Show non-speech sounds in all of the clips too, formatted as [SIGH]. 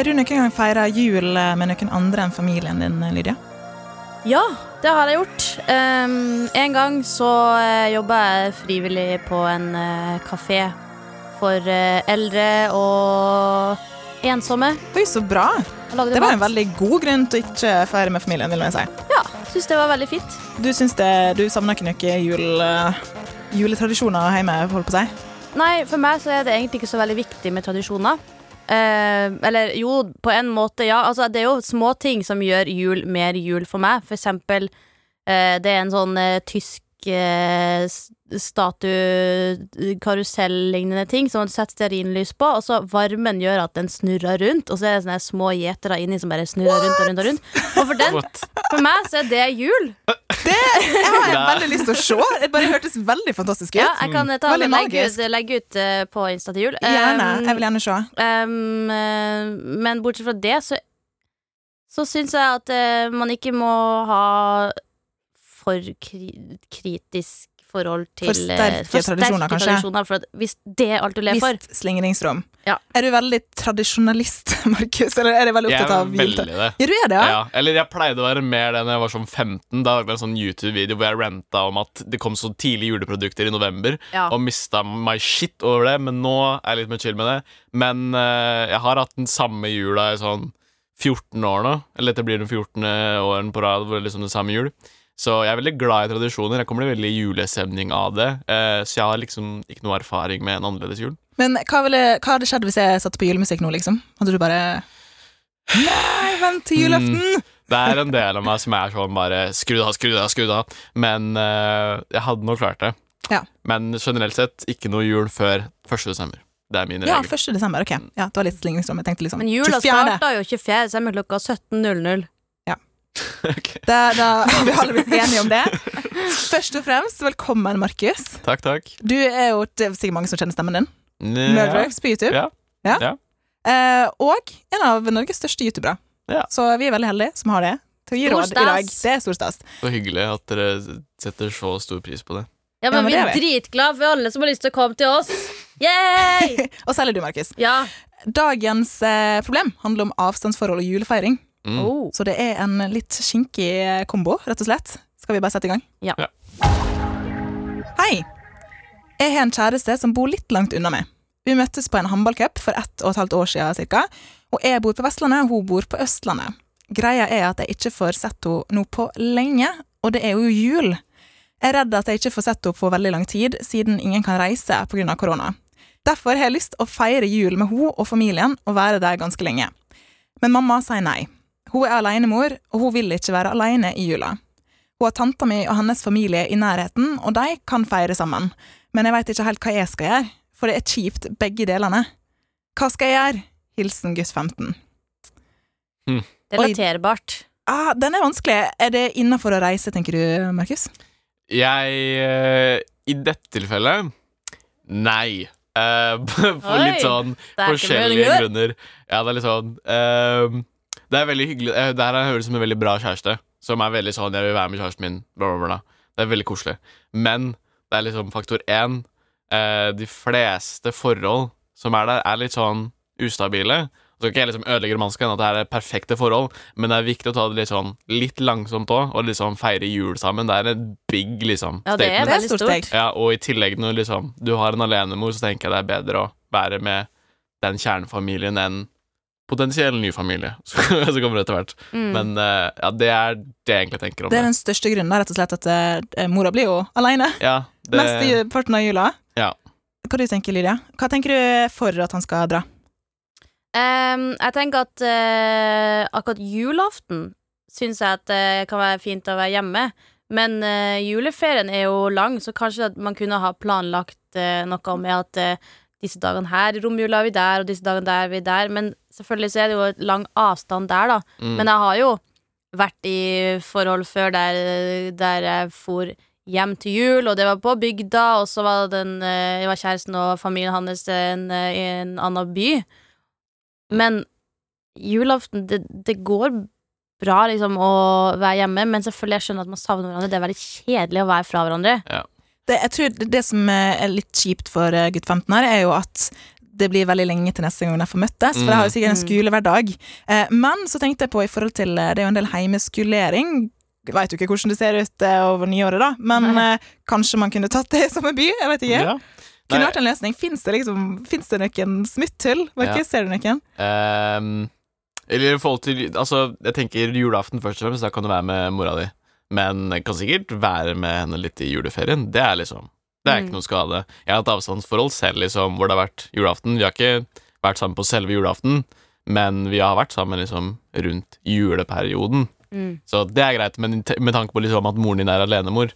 Har du noen gang feira jul med noen andre enn familien din, Lydia? Ja, det har jeg gjort. Um, en gang så uh, jobba jeg frivillig på en uh, kafé for uh, eldre og ensomme. Oi, så bra. Det var en veldig god grunn til å ikke feire med familien, vil jeg si. Ja, syns det var veldig fint. Du syns det, du savner ikke noen jul, eh, juletradisjoner hjemme, holdt på å si? Nei, for meg så er det egentlig ikke så veldig viktig med tradisjoner. Eh, eller jo, på en måte, ja. Altså, det er jo småting som gjør jul mer jul for meg. For eksempel, eh, det er en sånn eh, tysk eh, s- statue karusell-lignende ting som du setter stearinlys på, og så varmen gjør at den snurrer rundt, og så er det sånne små gjetere inni som bare snurrer rundt og rundt og rundt. Og for, den, for meg så er det jul. Jeg har jeg [LAUGHS] veldig lyst til å se. Det bare hørtes veldig fantastisk ut. Ja, jeg kan ta Veldig legge ut, legge ut eh, på Insta til jul. Gjerne. Um, Jeg vil gjerne se. Um, men bortsett fra det, så Så syns jeg at uh, man ikke må ha for kri kritisk forhold til For eh, sterke tradisjoner, kanskje? tradisjoner, for at hvis det er alt du lever for Visst slingringsrom. Ja. Er du veldig tradisjonalist, [LAUGHS] Markus? Eller er du veldig Jeg opptatt er av veldig juletid? det. Ja, du er det, ja? Ja, eller jeg pleide å være mer det når jeg var sånn 15. Da lagde jeg en sånn YouTube-video hvor jeg ranta om at det kom så tidlig juleprodukter i november, Ja. og mista my shit over det, men nå er jeg litt mer chill med det. Men uh, jeg har hatt den samme jula i sånn 14 år nå. Eller dette blir den 14. åren på rad hvor det er liksom det samme jul. Så jeg er veldig glad i tradisjoner. Jeg kommer til veldig julestemning av det. eh, så jeg har liksom ikke noe erfaring med en annerledes jul. Men hva, ville, hva hadde skjedd hvis jeg satte på julemusikk nå, liksom? Hadde du bare Nei, vent til julaften! Det er en del av meg som er sånn bare skru det av, skru det av, skru det av. Men eh, jeg hadde nok klart det. Ja. Men generelt sett ikke noe jul før 1. desember. Det er min Ja, regel. 1. desember, ok. Ja, det var litt slingringsrom. Jeg tenkte liksom Men jula 24.. starta jo 24. desember klokka 17.00. [LAUGHS] Ok. Da, da har vi alle blitt enige om det. Først og fremst, velkommen, Markus. Takk, takk. Du er jo det er sikkert mange som kjenner stemmen din. Nja. På YouTube. Ja. Ja. Ja. Eh, og en av Norges største youtubere. Ja. Så vi er veldig heldige som har det. Til å gi råd i dag. Det er stor stas. Så hyggelig at dere setter så stor pris på det. Ja, Ja, men men vi er dritglade for alle som har lyst til å komme til oss. Yay! [LAUGHS] Og særlig du, Markus. Ja. Dagens eh, problem handler om avstandsforhold og julefeiring. Mm. Oh. Så det er en litt skinkig eh, kombo, rett og slett. Skal vi bare sette i gang? Ja. Ja. Hei. Jeg har en kjæreste som bor litt langt unna meg. Vi møttes på en håndballcup for ett og et halvt år siden cirka, og jeg bor på Vestlandet, og hun bor på Østlandet. Greia er at jeg ikke får sett henne nå på lenge, og det er jo jul. Jeg er redd at jeg ikke får sett henne på veldig lang tid, siden ingen kan reise pga. korona. Derfor har jeg lyst å feire jul med henne og familien og være der ganske lenge. Men mamma sier nei. Hun er alenemor, og hun vil ikke være alene i jula. Hun har tanta mi og hennes familie i nærheten, og de kan feire sammen. Men jeg veit ikke helt hva jeg skal gjøre, for det er kjipt begge delene. Hva skal jeg gjøre? Hilsen gutt 15. Relaterbart. Ah, den er vanskelig. Er det innafor å reise, tenker du, Markus? Jeg eh, I dette tilfellet nei. Eh, [LAUGHS] for Oi, litt sånn forskjellige grunner. Ja, det er litt sånn eh, Det er veldig hyggelig. Eh, Det her høres ut som en veldig bra kjæreste. Som er veldig sånn 'Jeg vil være med kjæresten min', bla, bla, bla. Det er veldig koselig. Men det er liksom faktor én. Eh, de fleste forhold som er der, er litt sånn ustabile. Så skal ikke jeg liksom ødelegge romansken, at det her er perfekte forhold, men det er viktig å ta det litt sånn litt langsomt òg, og liksom feire jul sammen. Det er et big liksom Ja, det er er veldig stort. ja, og i tillegg når liksom, du har en alenemor, så tenker jeg det er bedre å være med den kjernefamilien enn potensiell ny familie [LAUGHS] som kommer etter hvert. Mm. Men uh, ja, det er det jeg egentlig tenker om Det er det. den største grunnen, rett og slett, at uh, mora blir jo alene Ja, [LAUGHS] det mesteparten av jula. Ja. Hva du tenker Lydia? Hva tenker du for at han skal dra? Um, jeg tenker at uh, akkurat julaften syns jeg at det kan være fint å være hjemme. Men juleferien er jo lang, så kanskje at man kunne ha planlagt noe med at disse dagene her i romjula er vi der, og disse dagene der er vi der. Men selvfølgelig så er det jo et lang avstand der, da. Mm. Men jeg har jo vært i forhold før der, der jeg for hjem til jul, og det var på bygda, og så var den eh, var kjæresten og familien hans en, eh, i en annen by. Men julaften, det, det går bra liksom å være hjemme, men selvfølgelig jeg skjønner at man savner hverandre. Det er veldig kjedelig å være fra hverandre. Det, jeg tror det, det som er litt kjipt for eh, gutt 15 her, er jo at det blir veldig lenge til neste gang jeg får møttes, for jeg har jo sikkert en Mm. skolehverdag. Eh, men så tenkte jeg på i forhold til eh, Det er jo en del heimeskulering. Veit jo ikke hvordan det ser ut eh, over nyåret, da, men Nei. eh, kanskje man kunne tatt det i samme by? Jeg vet ikke. Ja. Kunne vært en løsning. Fins det liksom det noen smutthull? Ja. ser du noen? Um, eller i forhold til Altså, jeg tenker julaften først og fremst, da kan du være med mora di. Men kan sikkert være med henne litt i juleferien. Det er liksom Det er Mm. ikke noe skade. Jeg har hatt avstandsforhold selv, liksom, hvor det har vært julaften. Vi har ikke vært sammen på selve julaften, men vi har vært sammen liksom rundt juleperioden. Mm. Så det er greit, men med tanke på liksom at moren din er alenemor,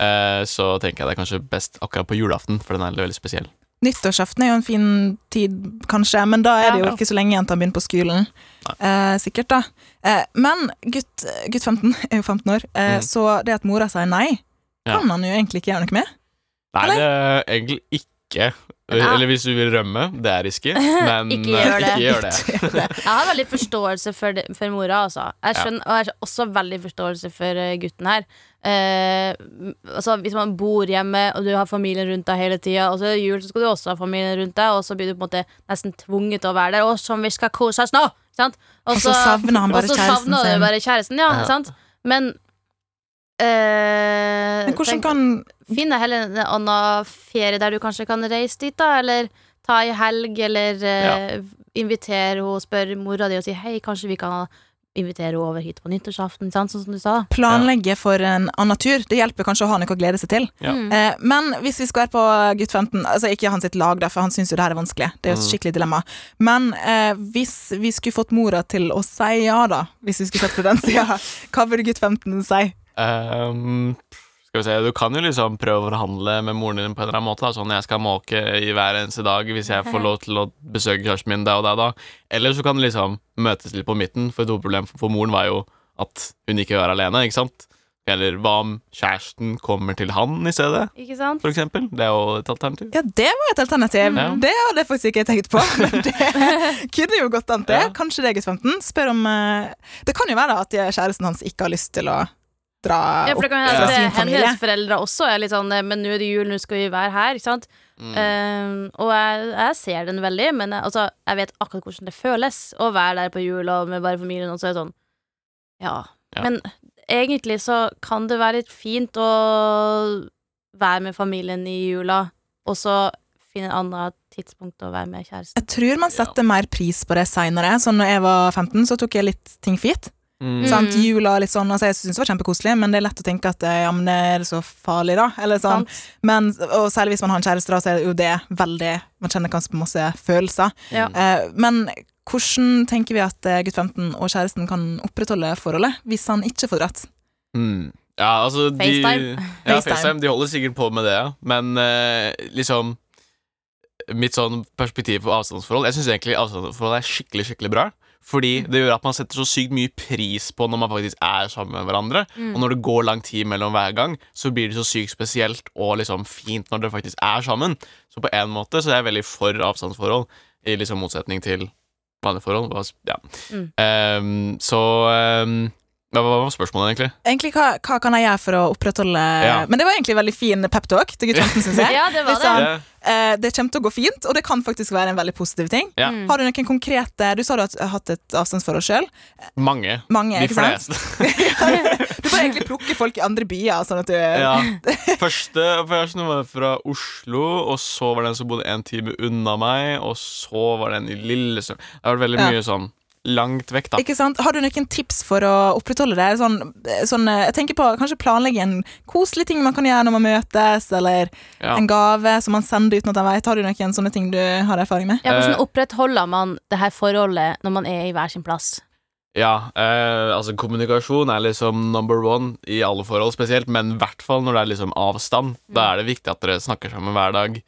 eh, så tenker jeg det er kanskje best akkurat på julaften, for den er veldig spesiell. Nyttårsaften er jo en fin tid, kanskje, men da er det jo ikke så lenge igjen til han begynner på skolen. Eh, sikkert, da. Eh, men gutt, gutt 15 er jo 15 år, eh, Mm. så det at mora sier nei, Ja. kan han jo egentlig ikke gjøre noe med. Nei, det er egentlig ikke. Ja. Eller hvis du vil rømme, det er risky, [LAUGHS] men Ikke eh, gjør [LAUGHS] det. Ikke gjør det. Jeg har veldig forståelse for, det, for mora, altså. Jeg skjønner, Og jeg har også veldig forståelse for eh, gutten her. Eh, altså Hvis man bor hjemme, og du har familien rundt deg hele tida, og så er det jul, så skal du også ha familien rundt deg, og så blir du på en måte nesten tvunget til å være der. Og som vi skal kose oss nå! Sant? Og så savner han bare og så kjæresten savner sin. du bare kjæresten, ja. Ja. Sant? Men eh, Men hvordan tenk- kan Finn deg heller en annen ferie der du kanskje kan reise dit, da, eller ta ei helg, eller eh, invitere henne og spørre mora di og si hei, kanskje vi kan invitere henne over hit på nyttårsaften, sant? sånn som du sa. planlegge for en annen tur? Det hjelper kanskje å ha noe å glede seg til. Ja. Mm. Eh, men hvis vi skal være på gutt 15 Altså ikke han sitt lag, da, for han syns jo det her er vanskelig. Det er jo et Mm. skikkelig dilemma. Men eh, hvis vi skulle fått mora til å si ja, da, hvis vi skulle sett på den sida, [LAUGHS] hva burde gutt 15 si? Ehm, skal vi se, Du kan jo liksom prøve å forhandle med moren din på en eller annen måte. Da. Sånn jeg skal måke i hver eneste dag hvis jeg får lov til å besøke kjæresten min da og da. da. Eller så kan det liksom møtes litt på midten, for et hovedproblem for moren var jo at hun ikke var alene. ikke sant? Eller hva om kjæresten kommer til han i stedet, Ikke sant? for eksempel? Det er jo et alternativ. Ja, det var et alternativ. Ja. Det hadde jeg faktisk ikke tenkt på. [LAUGHS] Men det kunne jo gått an til. Ja. Kanskje det er gutt 15. Spør om eh, Det kan jo være at kjæresten hans ikke har lyst til å dra Ja, opp fra sin at familie. hennes foreldre også er litt sånn eh, Men nå er det jul, nå skal vi være her, ikke sant? Mm. Eh, og jeg, jeg ser den veldig, men jeg, altså, jeg vet akkurat hvordan det føles å være der på jul og med bare familien, og så er det sånn Ja. Ja. Men egentlig så kan det være litt fint å være med familien i jula, og så finne et annet tidspunkt å være med kjæresten. Jeg tror man setter mer pris på det seinere. Så når jeg var 15, så tok jeg litt ting for gitt. Mm. Sant? Jula litt sånn, altså Jeg syns det var kjempekoselig, men det er lett å tenke at eh, ja, men det er så farlig, da. Eller sånn. Men, og særlig hvis man har en kjæreste, da, så er det jo det veldig Man kjenner kanskje på masse følelser. Ja. Eh, men hvordan tenker vi at eh, gutt 15 og kjæresten kan opprettholde forholdet hvis han ikke får dratt? Mm. Ja, altså de, FaceTime. Ja. FaceTime. De holder sikkert på med det, ja. Men eh, liksom Mitt sånn perspektiv på avstandsforhold Jeg syns egentlig avstandsforhold er skikkelig skikkelig bra. Fordi det gjør at man setter så sykt mye pris på når man faktisk er sammen med hverandre. Mm. Og når det går lang tid mellom hver gang, så blir det så sykt spesielt og liksom fint når dere faktisk er sammen. Så på en måte så er jeg veldig for avstandsforhold, i liksom motsetning til vanlige forhold. Ja. Mm. Um, så ehm, hva hva var spørsmålet, egentlig? Egentlig, hva, hva kan jeg gjøre for å opprettholde Ja. Men det var egentlig veldig fin peptalk til gutt 15, syns jeg. [LAUGHS] Ja, det var det. han- Ja. Eh, det kommer til å gå fint, og det kan faktisk være en veldig positiv ting. Ja. Mm. Har du noen konkrete Du sa du har hatt et avstandsforhold sjøl. Mange. Mange, De fleste. [LAUGHS] Du får egentlig plukke folk i andre byer, sånn at du Ja. Første første var fra Oslo, og så var det en som bodde en time unna meg, og så var det en i Lillesund. Det har vært veldig Ja. mye sånn langt vekk, da. Ikke sant? Har du noen tips for å opprettholde det? Sånn, sånn, eh, jeg tenker på Kanskje planlegge en koselig ting man kan gjøre når man møtes, eller Ja. en gave som man sender uten at han vet. Har du noen sånne ting du har erfaring med? Ja, hvordan Eh. opprettholder man det her forholdet når man er i hver sin plass? Ja, eh, altså kommunikasjon er liksom number one i alle forhold spesielt, men i hvert fall når det er liksom avstand. Da er det viktig at dere snakker sammen hver dag.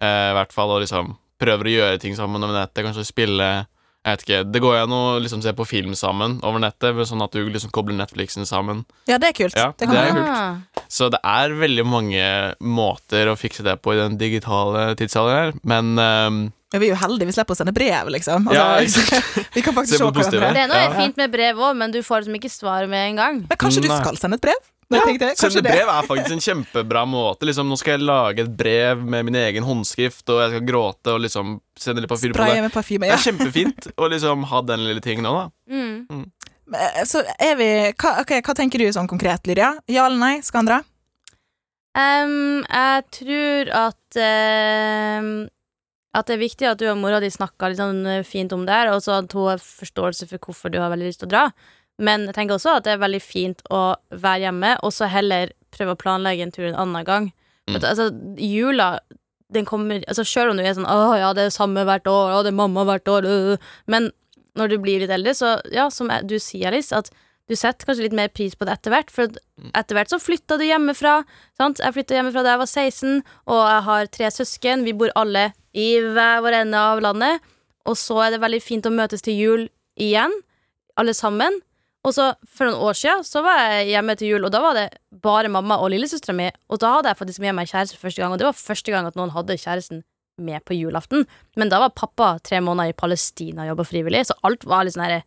Eh, I hvert fall og liksom prøver å gjøre ting sammen om nettet, kanskje spille Jeg vet ikke, Det går jo an å liksom se på film sammen over nettet, sånn at du liksom kobler Netflixen sammen. Ja, det er kult. Ja, det det er kult. Så det er veldig mange måter å fikse det på i den digitale tidsalderen her, men um, Ja, vi er jo heldige, vi slipper å sende brev, liksom. Altså, Ja, [LAUGHS] vi kan faktisk Se se hverandre. Det er noe Ja. fint med brev òg, men du får liksom ikke svar med en gang. Men kanskje du skal sende et brev? Kanskje Sende det. brev er faktisk en kjempebra måte. Liksom, nå skal jeg lage et brev med min egen håndskrift, og jeg skal gråte og liksom sende litt parfyme på det. med parfyme. Det er kjempefint å liksom ha den lille tingen òg, da. Mm. Mm. Så er vi hva, okay, hva tenker du sånn konkret, Lydia? Ja eller nei? Skal han dra? Em, jeg tror at em, At det er viktig at du og mora di snakker litt sånn eh, fint om det her, og så at hun har forståelse for hvorfor du har veldig lyst til å dra. Men jeg tenker også at det er veldig fint å være hjemme, og så heller prøve å planlegge en tur en annen gang. Mm. At, altså, jula den kommer altså Selv om du er sånn 'Å ja, det er samme hvert år, å, det er mamma hvert år', øh. Men når du blir litt eldre, så ja, som du sier, Alice, at du setter kanskje litt mer pris på det etter hvert. For at etter hvert så flytta du hjemmefra. Sant? Jeg flytta hjemmefra da jeg var 16, og jeg har tre søsken. Vi bor alle i hver vår ende av landet. Og så er det veldig fint å møtes til jul igjen, alle sammen. Og så For noen år siden så var jeg hjemme til jul, og da var det bare mamma og lillesøstera mi. Og da hadde jeg faktisk med meg kjæreste første gang, og det var første gang at noen hadde kjæresten med på julaften. Men da var pappa tre måneder i Palestina og jobba frivillig, så alt var litt sånn her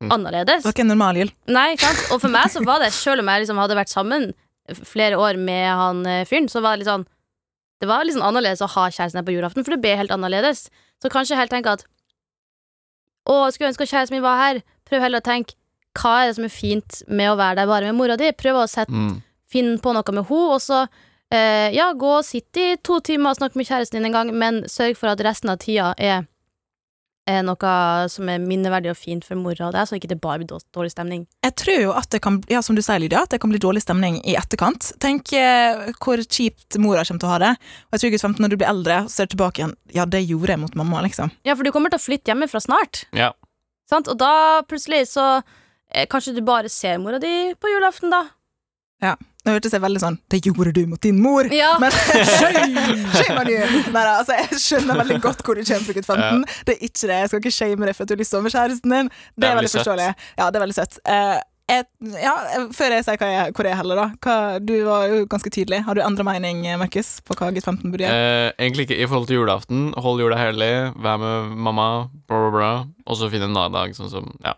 Mm. annerledes. Det var ikke en normal jul. Nei, ikke sant? Og for meg så var det, selv om jeg liksom hadde vært sammen flere år med han eh, fyren, så var det litt sånn Det var litt sånn annerledes å ha kjæresten her på julaften, for det ble helt annerledes. Så kanskje helt tenke at Å, jeg skulle ønske kjæresten min var her. Prøv heller å tenke hva er det som er fint med å være der bare med mora di? Prøv å sette, Mm. finne på noe med henne, og så eh, ja, gå og sitte i to timer og snakke med kjæresten din en gang, men sørg for at resten av tida er er noe som er minneverdig og fint for mora og deg, så ikke det bare blir dårlig stemning. Jeg tror jo at det kan, ja, som du sier, Lydia, at det kan bli dårlig stemning i etterkant. Tenk eh, hvor kjipt mora kommer til å ha det. Og jeg tror gutt 15, når du blir eldre, så ser du tilbake igjen. Ja, det gjorde jeg mot mamma, liksom. Ja, for du kommer til å flytte hjemmefra snart. Ja. Sant? Og da plutselig så Kanskje du bare ser mora di på julaften, da. Ja. Nå hørtes jeg veldig sånn Det gjorde du mot din mor! Ja. [LAUGHS] Men shame shame on you! Nei altså, jeg skjønner veldig godt hvor du kommer fra, gutt 15. Det er ikke det. Jeg skal ikke shame deg for at du har lyst til å være kjæresten din. Det, er veldig søtt. forståelig. Ja, det er veldig søtt. Uh, jeg, ja, før jeg sier hva jeg, hvor jeg heller, da. Hva, du var jo ganske tydelig. Har du endra mening, Markus, på hva gutt 15 burde gjøre? Eh, egentlig ikke i forhold til julaften. Hold jula hellig, vær med mamma, bla, bla, bla. Og så finne en annen dag, sånn som Ja.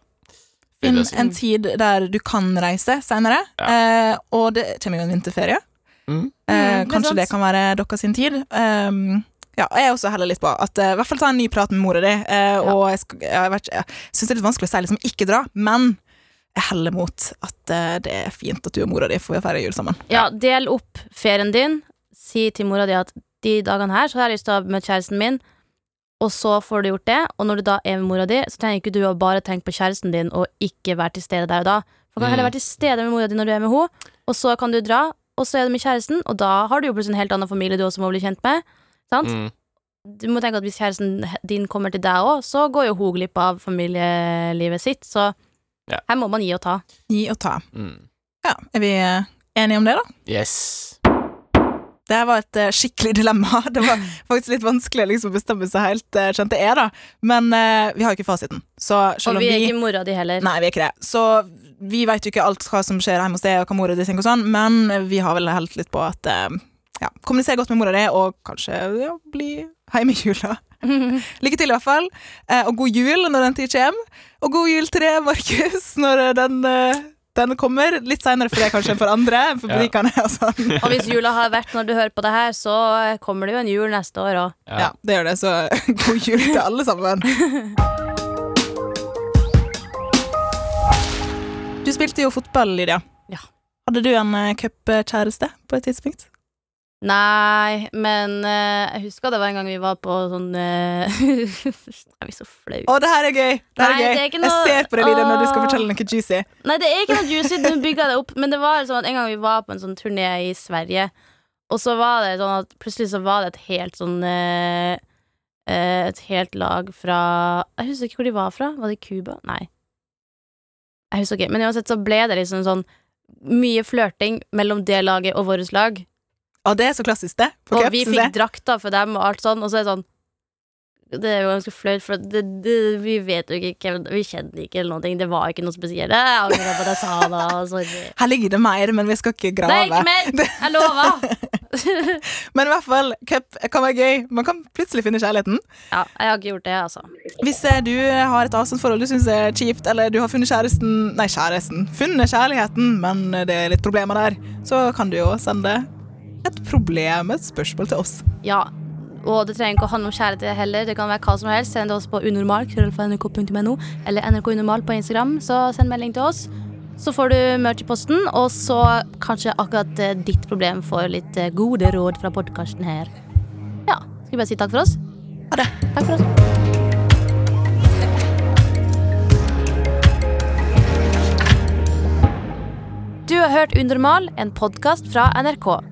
Finn en tid der du kan reise seinere. Eh, og det kommer jo en vinterferie. Mm. Eh, kanskje det det kan være deres sin tid. Um, ja, og jeg er også heller litt på at uh, i hvert fall ta en ny prat med mora di. eh, Og jeg, jeg, jeg, jeg syns det er litt vanskelig å si liksom ikke dra, men jeg heller mot at uh, det er fint at du og mora di får feire jul sammen. ja, del opp ferien din. Si til mora di at de dagene her så har jeg lyst til å møte kjæresten min, og så får du gjort det. Og når du da er med mora di, så trenger ikke du å bare tenke på kjæresten din og ikke være til stede der og da. For du kan heller Mm. være til stede med mora di når du er med henne, og så kan du dra, og så er du med kjæresten, og da har du jo plutselig en helt annen familie du også må bli kjent med. Sant? Mm. du må tenke at hvis kjæresten din kommer til deg òg, så går jo hun glipp av familielivet sitt. Så Ja. her må man gi og ta. Gi og ta. Mm. Ja, Er vi enige om det, da? Yes. Det her var et eh, skikkelig dilemma. [LAUGHS] Det var faktisk litt vanskelig å liksom bestemme seg helt, uh, skjønte jeg, da. Men uh, vi har jo ikke fasiten. Så Og vi er ikke mora di heller. Nei, vi er ikke det. Så vi vet jo ikke alt hva som skjer hjemme hos deg, og hva mora di tenker og sånn, men vi har vel helt litt på at uh, ja, kommunisere godt med mora di, og kanskje ja, bli hjemme i jula. [LAUGHS] Lykke til, i hvert fall. Eh, og god jul når den tid kommer. Og god jul til deg, Markus, når den, eh, den kommer. Litt seinere for deg kanskje enn for andre, for Ja. butikkene og [LAUGHS] sånn. og hvis jula har vært når du hører på det her, så kommer det jo en jul neste år òg. Ja, det gjør det, så [LAUGHS] god jul til alle sammen. [LAUGHS] Du spilte jo fotball, Lydia. Ja. Hadde du en uh, cupkjæreste på et tidspunkt? Nei, men uh, jeg husker det var en gang vi var på sånn uh, Jeg blir så flau. Å, det her er gøy! Det her Nei, er gøy. det er noe- Jeg ser på deg, Lydia, når du skal fortelle noe juicy. Nei, det er ikke noe juicy, du bygga det opp. Men det var sånn at en gang vi var på en sånn turné i Sverige, og så var det sånn at plutselig så var det et helt sånn eh, Et helt lag fra Jeg husker ikke hvor de var fra. Var det Cuba? Nei. Jeg husker ikke. Men uansett så ble det liksom sånn mye flørting mellom det laget og vårt lag. Å, det er så klassisk, det. Og vi fikk drakta drakter for dem og alt sånn, og så er det sånn Det er jo ganske flaut, for det, det, vi vet jo ikke Vi kjenner ikke eller noe. Det var ikke noe spesielt. Jeg angrer på at jeg sa det. Sorry. Her ligger det mer, men vi skal ikke Det er ikke mer! [LAUGHS] Jeg lover. [LAUGHS] Men i hvert fall, cup kan være gøy. Man kan plutselig finne kjærligheten. Ja, jeg har ikke gjort det, altså. Hvis eh, du har et avstandsforhold du syns er kjipt, eller du har funnet kjæresten Nei, kjæresten. Funnet kjærligheten, men det er litt problemer der, så kan du jo sende et problem, et spørsmål til oss. Ja, og det trenger ikke å handle om kjærlighet heller. Det kan være hva som helst. Send det oss på unormal, krøllalfa.nrk.no, eller nrkunormal på Instagram. Så send melding til oss. Så får du merch i posten, og så kanskje akkurat eh, ditt problem får litt eh, gode råd fra podkasten her. Ja. Skal vi bare si takk for oss? Ha det. Takk for oss. Du har hørt Unormal, en podkast fra NRK.